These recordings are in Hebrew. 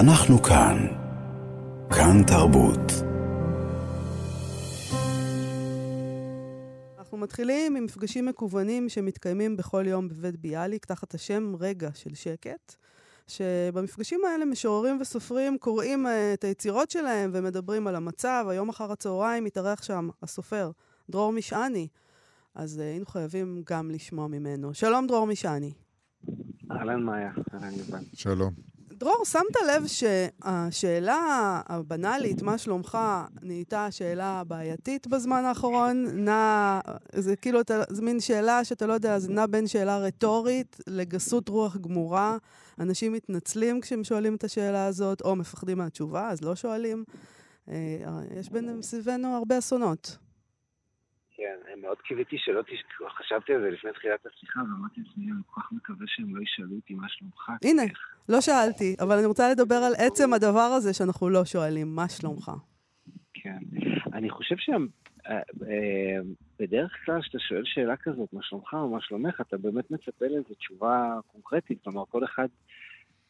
אנחנו כאן. כאן תרבות. אנחנו מתחילים עם מפגשים מקוונים שמתקיימים בכל יום בבית ביאליק, תחת השם רגע של שקט. שבמפגשים האלה משוררים וסופרים קוראים uh, את היצירות שלהם ומדברים על המצב. היום אחר הצהריים מתארח שם הסופר דרור משעני, אז uh, היינו חייבים גם לשמוע ממנו. שלום, דרור משעני. אהלן מאיה, אהלן יובל. שלום. דרור, שמת לב שהשאלה הבנאלית, מה שלומך, נהייתה שאלה בעייתית בזמן האחרון? נע, זה כאילו, זה מין שאלה שאתה לא יודע, זה נע בין שאלה רטורית לגסות רוח גמורה. אנשים מתנצלים כשהם שואלים את השאלה הזאת, או מפחדים מהתשובה, אז לא שואלים. אה, יש בין סביבנו הרבה אסונות. כן, מאוד קיוויתי שלא תשכחו, חשבתי על זה לפני תחילת השיחה, ואמרתי לעצמי, אני כל כך מקווה שהם לא ישאלו אותי מה שלומך. הנה, לא שאלתי, אבל אני רוצה לדבר על עצם הדבר הזה שאנחנו לא שואלים, מה שלומך? כן. אני חושב שהם... אה, אה, בדרך כלל כשאתה שואל שאלה כזאת, מה שלומך או מה שלומך, אתה באמת מצפה לאיזו תשובה קונקרטית. כלומר, כל אחד,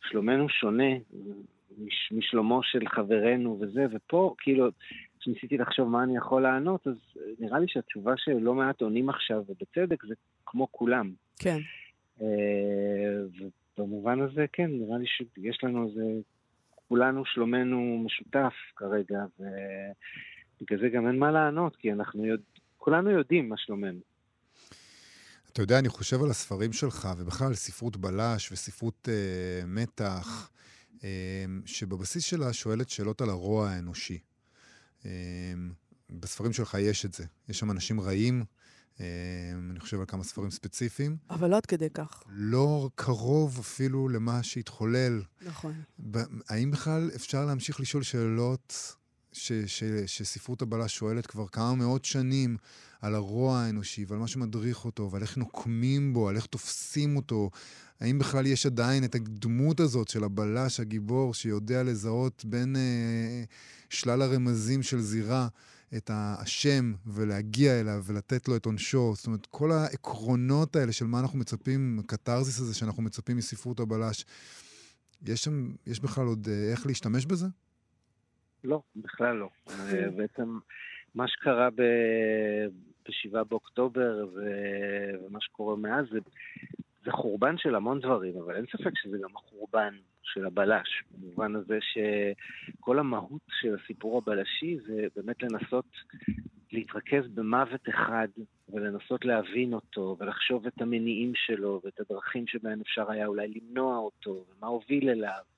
שלומנו שונה משלומו של חברנו וזה, ופה, כאילו, כשניסיתי לחשוב מה אני יכול לענות, אז נראה לי שהתשובה שלא מעט עונים עכשיו, ובצדק, זה כמו כולם. כן. אה, ובמובן הזה, כן, נראה לי שיש לנו איזה... כולנו שלומנו משותף כרגע, ובגלל זה גם אין מה לענות, כי אנחנו יודע... כולנו יודעים מה שלומנו. אתה יודע, אני חושב על הספרים שלך, ובכלל על ספרות בלש וספרות אה, מתח, אה, שבבסיס שלה שואלת שאלות על הרוע האנושי. אה, בספרים שלך יש את זה. יש שם אנשים רעים, אה, אני חושב על כמה ספרים ספציפיים. אבל לא עד כדי כך. לא קרוב אפילו למה שהתחולל. נכון. האם בכלל אפשר להמשיך לשאול שאלות ש, ש, שספרות הבלש שואלת כבר כמה מאות שנים על הרוע האנושי ועל מה שמדריך אותו ועל איך נוקמים בו, על איך תופסים אותו. האם בכלל יש עדיין את הדמות הזאת של הבלש, הגיבור, שיודע לזהות בין אה, שלל הרמזים של זירה את האשם ולהגיע אליו ולתת לו את עונשו. זאת אומרת, כל העקרונות האלה של מה אנחנו מצפים, הקתרזיס הזה שאנחנו מצפים מספרות הבלש, יש שם, יש בכלל עוד אה, איך להשתמש בזה? לא, בכלל לא. אה, בעצם מה שקרה ב-7 באוקטובר ומה שקורה מאז זה, זה חורבן של המון דברים, אבל אין ספק שזה גם החורבן של הבלש, במובן הזה שכל המהות של הסיפור הבלשי זה באמת לנסות להתרכז במוות אחד ולנסות להבין אותו ולחשוב את המניעים שלו ואת הדרכים שבהן אפשר היה אולי למנוע אותו ומה הוביל אליו.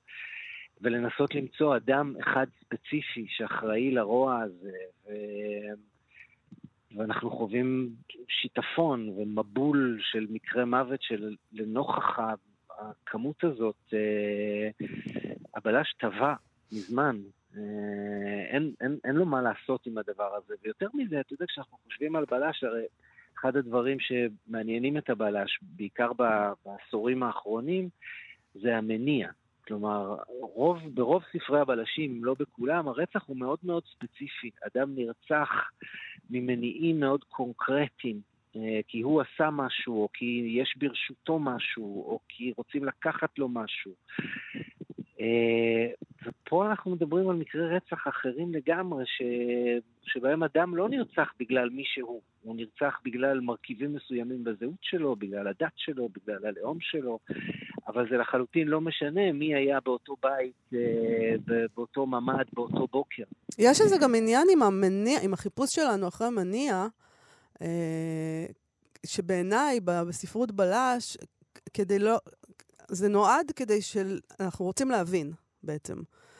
ולנסות למצוא אדם אחד ספציפי שאחראי לרוע הזה, ו... ואנחנו חווים שיטפון ומבול של מקרי מוות של לנוכח הכמות הזאת, אה, הבלש טבע מזמן. אה, אין, אין, אין לו מה לעשות עם הדבר הזה. ויותר מזה, אתה יודע, כשאנחנו חושבים על בלש, הרי אחד הדברים שמעניינים את הבלש, בעיקר בעשורים האחרונים, זה המניע. כלומר, רוב, ברוב ספרי הבלשים, אם לא בכולם, הרצח הוא מאוד מאוד ספציפי. אדם נרצח ממניעים מאוד קונקרטיים, אה, כי הוא עשה משהו, או כי יש ברשותו משהו, או כי רוצים לקחת לו משהו. אה, ופה אנחנו מדברים על מקרי רצח אחרים לגמרי, ש... שבהם אדם לא נרצח בגלל מי שהוא, הוא נרצח בגלל מרכיבים מסוימים בזהות שלו, בגלל הדת שלו, בגלל הלאום שלו, אבל זה לחלוטין לא משנה מי היה באותו בית, אה, באותו ממ"ד, באותו בוקר. יש איזה גם עניין עם המניע, עם החיפוש שלנו אחרי המניע, אה, שבעיניי בספרות בלש, כדי לא... זה נועד כדי של... אנחנו רוצים להבין, בעצם.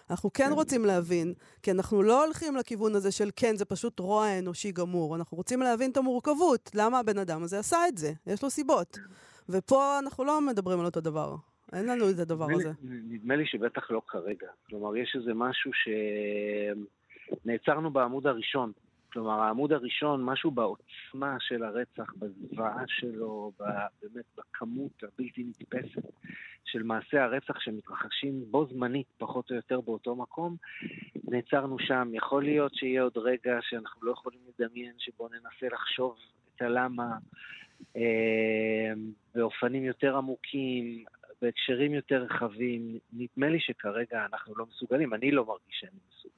אנחנו כן, כן רוצים להבין, כי אנחנו לא הולכים לכיוון הזה של כן, זה פשוט רוע אנושי גמור. אנחנו רוצים להבין את המורכבות, למה הבן אדם הזה עשה את זה, יש לו סיבות. ופה אנחנו לא מדברים על אותו דבר. אין לנו את הדבר הזה. נדמה לי שבטח לא כרגע. כלומר, יש איזה משהו שנעצרנו בעמוד הראשון. כלומר, העמוד הראשון, משהו בעוצמה של הרצח, בזוועה שלו, באמת בכמות הבלתי נתפסת של מעשי הרצח שמתרחשים בו זמנית, פחות או יותר באותו מקום, נעצרנו שם. יכול להיות שיהיה עוד רגע שאנחנו לא יכולים לדמיין, שבו ננסה לחשוב את הלמה באופנים יותר עמוקים. בהקשרים יותר רחבים, נדמה לי שכרגע אנחנו לא מסוגלים, אני לא מרגיש שאני מסוגל.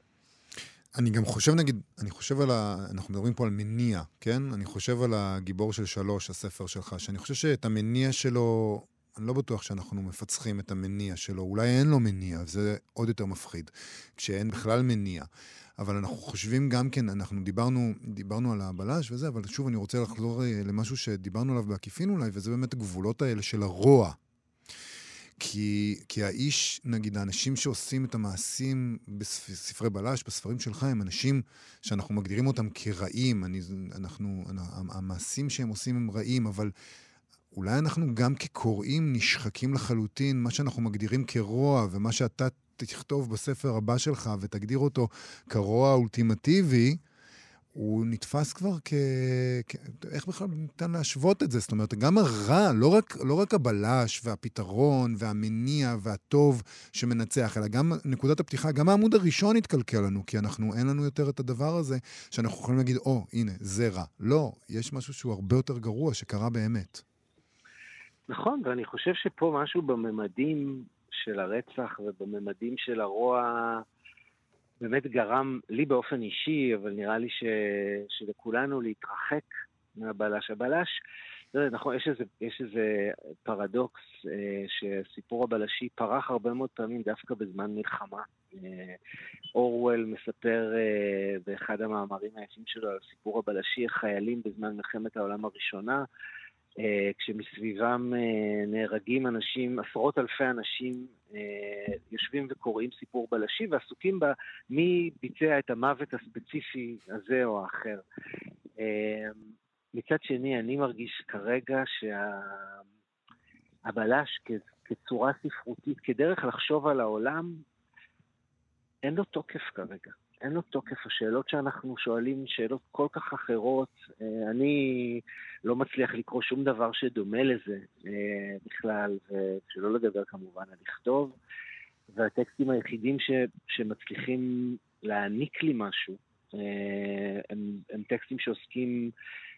אני גם חושב, נגיד, אני חושב על ה... אנחנו מדברים פה על מניע, כן? אני חושב על הגיבור של שלוש, הספר שלך, שאני חושב שאת המניע שלו, אני לא בטוח שאנחנו מפצחים את המניע שלו. אולי אין לו מניע, זה עוד יותר מפחיד, כשאין בכלל מניע. אבל אנחנו חושבים גם כן, אנחנו דיברנו, דיברנו על הבלש וזה, אבל שוב, אני רוצה לחזור אה, למשהו שדיברנו עליו בעקיפין אולי, וזה באמת הגבולות האלה של הרוע. כי, כי האיש, נגיד, האנשים שעושים את המעשים בספרי בלש, בספרים שלך, הם אנשים שאנחנו מגדירים אותם כרעים. אני, אנחנו, המעשים שהם עושים הם רעים, אבל אולי אנחנו גם כקוראים נשחקים לחלוטין, מה שאנחנו מגדירים כרוע, ומה שאתה תכתוב בספר הבא שלך ותגדיר אותו כרוע האולטימטיבי, הוא נתפס כבר כ... כ... איך בכלל ניתן להשוות את זה? זאת אומרת, גם הרע, לא רק, לא רק הבלש והפתרון והמניע והטוב שמנצח, אלא גם נקודת הפתיחה, גם העמוד הראשון התקלקל לנו, כי אנחנו, אין לנו יותר את הדבר הזה שאנחנו יכולים להגיד, או, oh, הנה, זה רע. לא, יש משהו שהוא הרבה יותר גרוע, שקרה באמת. נכון, ואני חושב שפה משהו בממדים של הרצח ובממדים של הרוע באמת גרם לי באופן אישי, אבל נראה לי ש... שלכולנו להתרחק מהבלש. הבלש, לא נכון, יש איזה, יש איזה פרדוקס אה, שסיפור הבלשי פרח הרבה מאוד פעמים דווקא בזמן מלחמה. אה, אורוול מספר אה, באחד המאמרים היפים שלו על סיפור הבלשי, חיילים בזמן מלחמת העולם הראשונה, אה, כשמסביבם אה, נהרגים אנשים, עשרות אלפי אנשים אה, יושבים וקוראים סיפור בלשי ועסוקים בה מי ביצע את המוות הספציפי הזה או האחר. מצד שני, אני מרגיש כרגע שהבלש כצורה ספרותית, כדרך לחשוב על העולם, אין לו תוקף כרגע. אין לו תוקף. השאלות שאנחנו שואלים, שאלות כל כך אחרות, אה, אני לא מצליח לקרוא שום דבר שדומה לזה אה, בכלל, ושלא לדבר כמובן על לכתוב. והטקסטים היחידים ש, שמצליחים להעניק לי משהו, אה, הם, הם טקסטים שעוסקים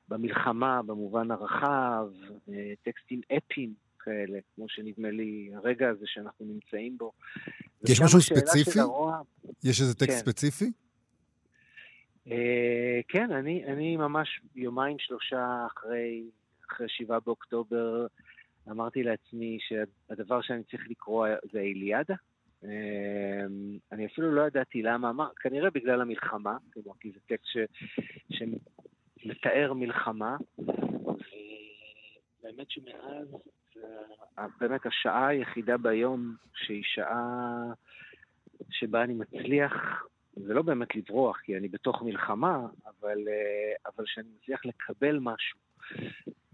במלחמה, במובן הרחב, טקסטים אפיים כאלה, כמו שנדמה לי הרגע הזה שאנחנו נמצאים בו. יש משהו ספציפי? הרוע... יש איזה טקסט כן. ספציפי? Uh, כן, אני, אני ממש יומיים שלושה אחרי, אחרי שבעה באוקטובר אמרתי לעצמי שהדבר שאני צריך לקרוא זה איליאדה. Uh, אני אפילו לא ידעתי למה, אמר, כנראה בגלל המלחמה, כלומר, כי זה טקסט ש, שמתאר מלחמה, ובאמת שמאז באמת השעה היחידה ביום שהיא שעה שבה אני מצליח, זה לא באמת לברוח, כי אני בתוך מלחמה, אבל, אה, אבל שאני מצליח לקבל משהו.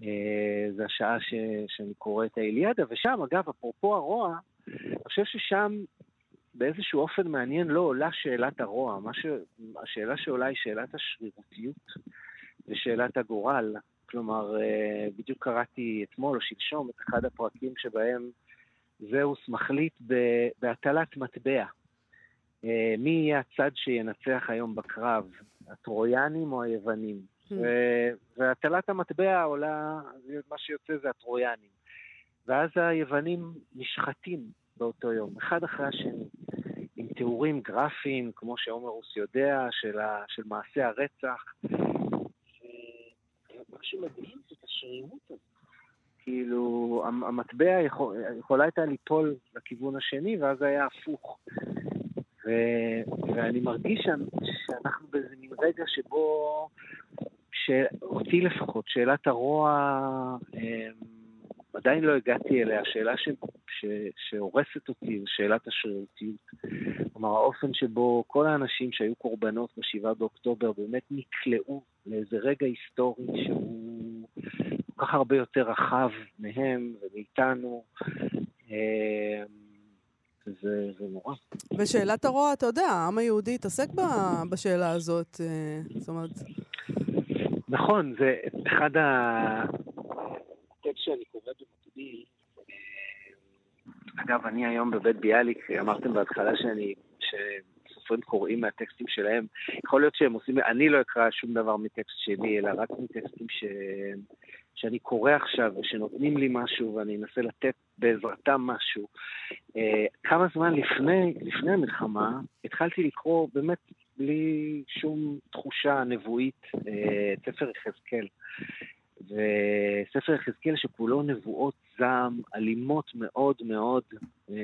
אה, זה השעה ש, שאני קורא את האיליאדה, ושם, אגב, אפרופו הרוע, אני חושב ששם באיזשהו אופן מעניין לא עולה שאלת הרוע. ש... השאלה שעולה היא שאלת השרירותיות ושאלת הגורל. כלומר, אה, בדיוק קראתי אתמול או שלשום את אחד הפרקים שבהם זהוס מחליט בהטלת מטבע. אה, מי יהיה הצד שינצח היום בקרב, הטרויאנים או היוונים? Hmm. והטלת המטבע עולה, מה שיוצא זה הטרויאנים. ואז היוונים נשחטים באותו יום, אחד אחרי השני, עם תיאורים גרפיים, כמו שעומרוס יודע, של, ה, של מעשי הרצח, מה שמדהים זה את השרירות הזאת. כאילו, המטבע יכול, יכולה הייתה ליפול לכיוון השני, ואז היה הפוך. ו, ואני מרגיש שאנחנו באיזה מין רגע שבו, שאותי לפחות, שאלת הרוע, אמ, עדיין לא הגעתי אליה. השאלה ש, ש, שהורסת אותי שאלת השרירותיות. כלומר, האופן שבו כל האנשים שהיו קורבנות ב-7 באוקטובר באמת נקלעו לאיזה רגע היסטורי שהוא כל כך הרבה יותר רחב מהם ומאיתנו. אמ, זה, זה נורא. ושאלת הרוע, אתה יודע, העם היהודי התעסק בשאלה הזאת, אה, זאת אומרת... נכון, זה אחד הטקסט שאני קורא במקביל. אגב, אני היום בבית ביאליק, אמרתם בהתחלה שאני, סופרים קוראים מהטקסטים שלהם. יכול להיות שהם עושים, אני לא אקרא שום דבר מטקסט שלי, אלא רק מטקסטים ש... שאני קורא עכשיו ושנותנים לי משהו ואני אנסה לתת בעזרתם משהו. אה, כמה זמן לפני, לפני המלחמה התחלתי לקרוא באמת בלי שום תחושה נבואית אה, את ספר יחזקאל. וספר יחזקאל שכולו נבואות זעם אלימות מאוד מאוד אה,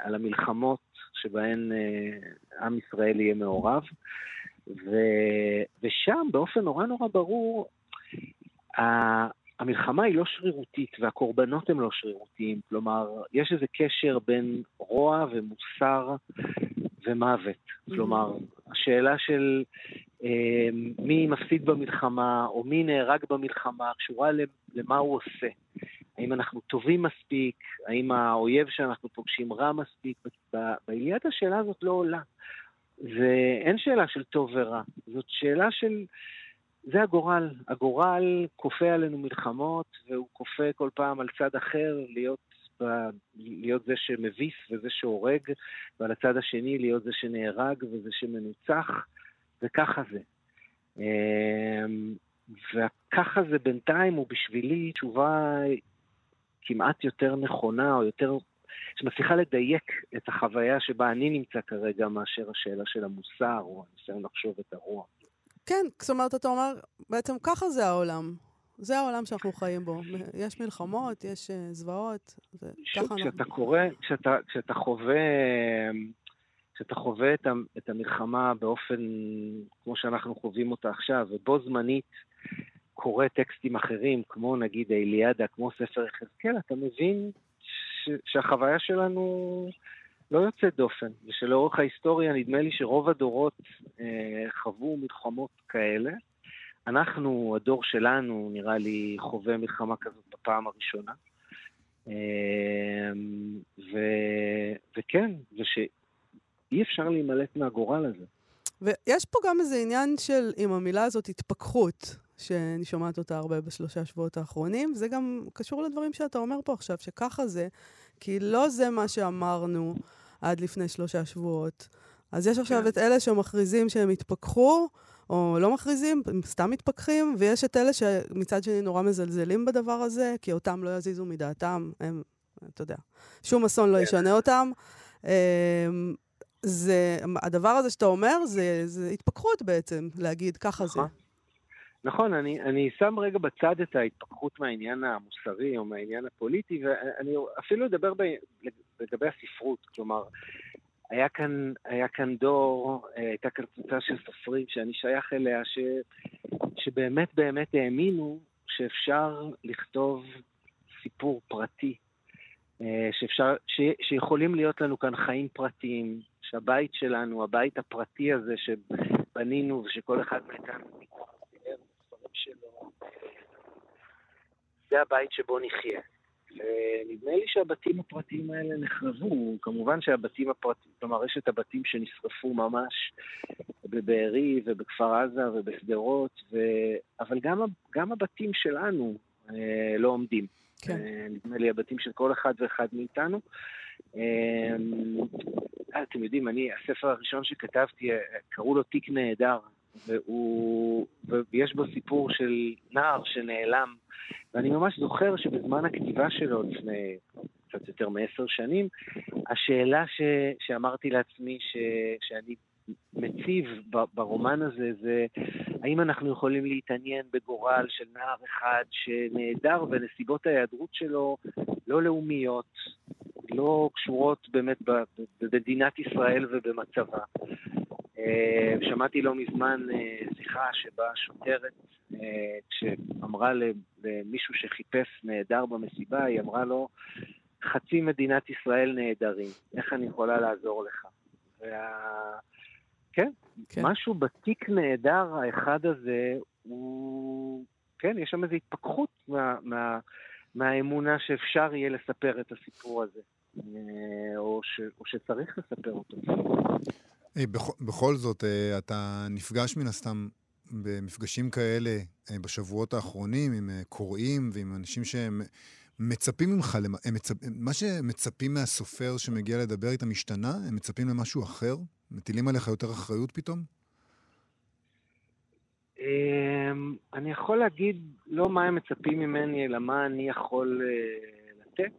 על המלחמות שבהן אה, עם ישראל יהיה מעורב. ו, ושם באופן נורא נורא ברור, המלחמה היא לא שרירותית והקורבנות הם לא שרירותיים. כלומר, יש איזה קשר בין רוע ומוסר ומוות. Mm-hmm. כלומר, השאלה של מי מפסיד במלחמה או מי נהרג במלחמה קשורה למה הוא עושה. האם אנחנו טובים מספיק? האם האויב שאנחנו פוגשים רע מספיק? באליית השאלה הזאת לא עולה. ואין שאלה של טוב ורע, זאת שאלה של... זה הגורל. הגורל כופה עלינו מלחמות, והוא כופה כל פעם על צד אחר להיות, ב... להיות זה שמביס וזה שהורג, ועל הצד השני להיות זה שנהרג וזה שמנוצח, וככה זה. אמ, וככה זה בינתיים הוא בשבילי תשובה כמעט יותר נכונה, או יותר שמצליחה לדייק את החוויה שבה אני נמצא כרגע, מאשר השאלה של המוסר, או הניסיון לחשוב את הרוע. כן, זאת אומרת, אתה אומר, בעצם ככה זה העולם. זה העולם שאנחנו חיים בו. יש מלחמות, יש uh, זוועות, וככה אנחנו... כשאתה קורא, כשאתה, כשאתה חווה... כשאתה חווה את, את המלחמה באופן כמו שאנחנו חווים אותה עכשיו, ובו זמנית קורא טקסטים אחרים, כמו נגיד האיליאדה, כמו ספר יחזקאל, אתה מבין שהחוויה שלנו לא יוצאת דופן, ושלאורך ההיסטוריה נדמה לי שרוב הדורות אה, חוו מלחמות כאלה. אנחנו, הדור שלנו, נראה לי, חווה מלחמה כזאת בפעם הראשונה. אה, ו, וכן, ושאי אפשר להימלט מהגורל הזה. ויש פה גם איזה עניין של, עם המילה הזאת, התפכחות. שאני שומעת אותה הרבה בשלושה שבועות האחרונים. זה גם קשור לדברים שאתה אומר פה עכשיו, שככה זה, כי לא זה מה שאמרנו עד לפני שלושה שבועות. אז יש עכשיו כן. את אלה שמכריזים שהם התפכחו, או לא מכריזים, הם סתם מתפכחים, ויש את אלה שמצד שני נורא מזלזלים בדבר הזה, כי אותם לא יזיזו מדעתם, הם, אתה יודע, שום אסון לא כן. ישנה אותם. זה, הדבר הזה שאתה אומר, זה, זה התפכחות בעצם, להגיד ככה זה. נכון. נכון, אני, אני שם רגע בצד את ההתפכחות מהעניין המוסרי או מהעניין הפוליטי, ואני אפילו אדבר ב, לגבי הספרות. כלומר, היה כאן, היה כאן דור, הייתה כאן קבוצה של סופרים שאני שייך אליה, ש, שבאמת באמת האמינו שאפשר לכתוב סיפור פרטי, שאפשר, ש, שיכולים להיות לנו כאן חיים פרטיים, שהבית שלנו, הבית הפרטי הזה שבנינו ושכל אחד מאיתנו זה הבית שבו נחיה. ונדמה לי שהבתים הפרטיים האלה נחרבו. כמובן שהבתים הפרטיים, כלומר, יש את הבתים שנשרפו ממש בבארי ובכפר עזה ובשדרות, ו... אבל גם, גם הבתים שלנו אה, לא עומדים. כן. אה, נדמה לי הבתים של כל אחד ואחד מאיתנו. אה, אתם יודעים, אני, הספר הראשון שכתבתי, אה, קראו לו תיק נהדר. והוא, ויש בו סיפור של נער שנעלם. ואני ממש זוכר שבזמן הכתיבה שלו, לפני קצת יותר מעשר שנים, השאלה ש, שאמרתי לעצמי ש, שאני מציב ברומן הזה זה האם אנחנו יכולים להתעניין בגורל של נער אחד שנעדר ונסיבות ההיעדרות שלו לא לאומיות, לא קשורות באמת במדינת ישראל ובמצבה. אה, שמעתי לא מזמן אה, שיחה שבה שוטרת, אה, כשאמרה למישהו שחיפש נעדר במסיבה, היא אמרה לו, חצי מדינת ישראל נעדרים, איך אני יכולה לעזור לך? וה... כן, כן, משהו בתיק נהדר האחד הזה, הוא... כן, יש שם איזו התפכחות מה, מה, מהאמונה שאפשר יהיה לספר את הסיפור הזה, או, ש, או שצריך לספר אותו. Hey, בכ, בכל זאת, uh, אתה נפגש מן הסתם במפגשים כאלה בשבועות האחרונים עם קוראים ועם אנשים שהם מצפים ממך, הם מצפ... מה שמצפים מהסופר שמגיע לדבר איתם השתנה? הם מצפים למשהו אחר? מטילים עליך יותר אחריות פתאום? אמ, אני יכול להגיד לא מה הם מצפים ממני, אלא מה אני יכול אה, לתת,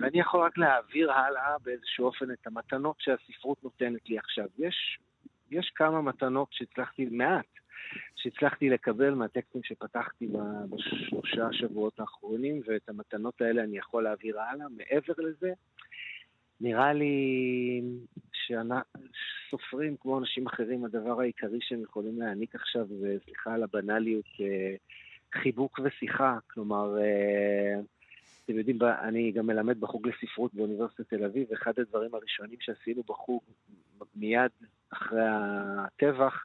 ואני יכול רק להעביר הלאה באיזשהו אופן את המתנות שהספרות נותנת לי עכשיו. יש, יש כמה מתנות שהצלחתי, מעט, שהצלחתי לקבל מהטקסטים שפתחתי בשלושה שבועות האחרונים, ואת המתנות האלה אני יכול להעביר הלאה. מעבר לזה, נראה לי שסופרים כמו אנשים אחרים, הדבר העיקרי שהם יכולים להעניק עכשיו, וסליחה על הבנאליות, אה, חיבוק ושיחה. כלומר, אה, אתם יודעים, אני גם מלמד בחוג לספרות באוניברסיטת תל אביב, ואחד הדברים הראשונים שעשינו בחוג מיד אחרי הטבח,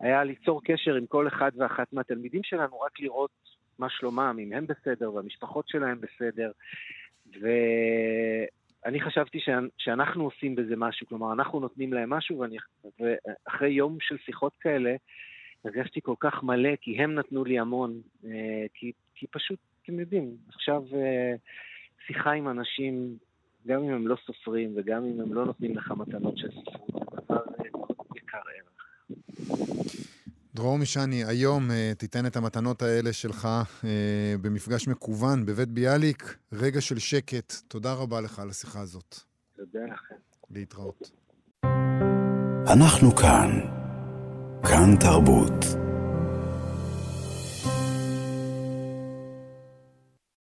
היה ליצור קשר עם כל אחד ואחת מהתלמידים שלנו, רק לראות מה שלומם, אם הם בסדר והמשפחות שלהם בסדר. ואני חשבתי שאנחנו עושים בזה משהו, כלומר, אנחנו נותנים להם משהו, ואני, ואחרי יום של שיחות כאלה, הרגשתי כל כך מלא, כי הם נתנו לי המון, אה, כי, כי פשוט, אתם יודעים, עכשיו אה, שיחה עם אנשים, גם אם הם לא סופרים וגם אם הם לא נותנים לך מתנות של ספרות, זה דבר יקר ערך. דרור משני, היום uh, תיתן את המתנות האלה שלך uh, במפגש מקוון בבית ביאליק, רגע של שקט. תודה רבה לך על השיחה הזאת. תודה לכם. להתראות. אנחנו כאן. כאן תרבות.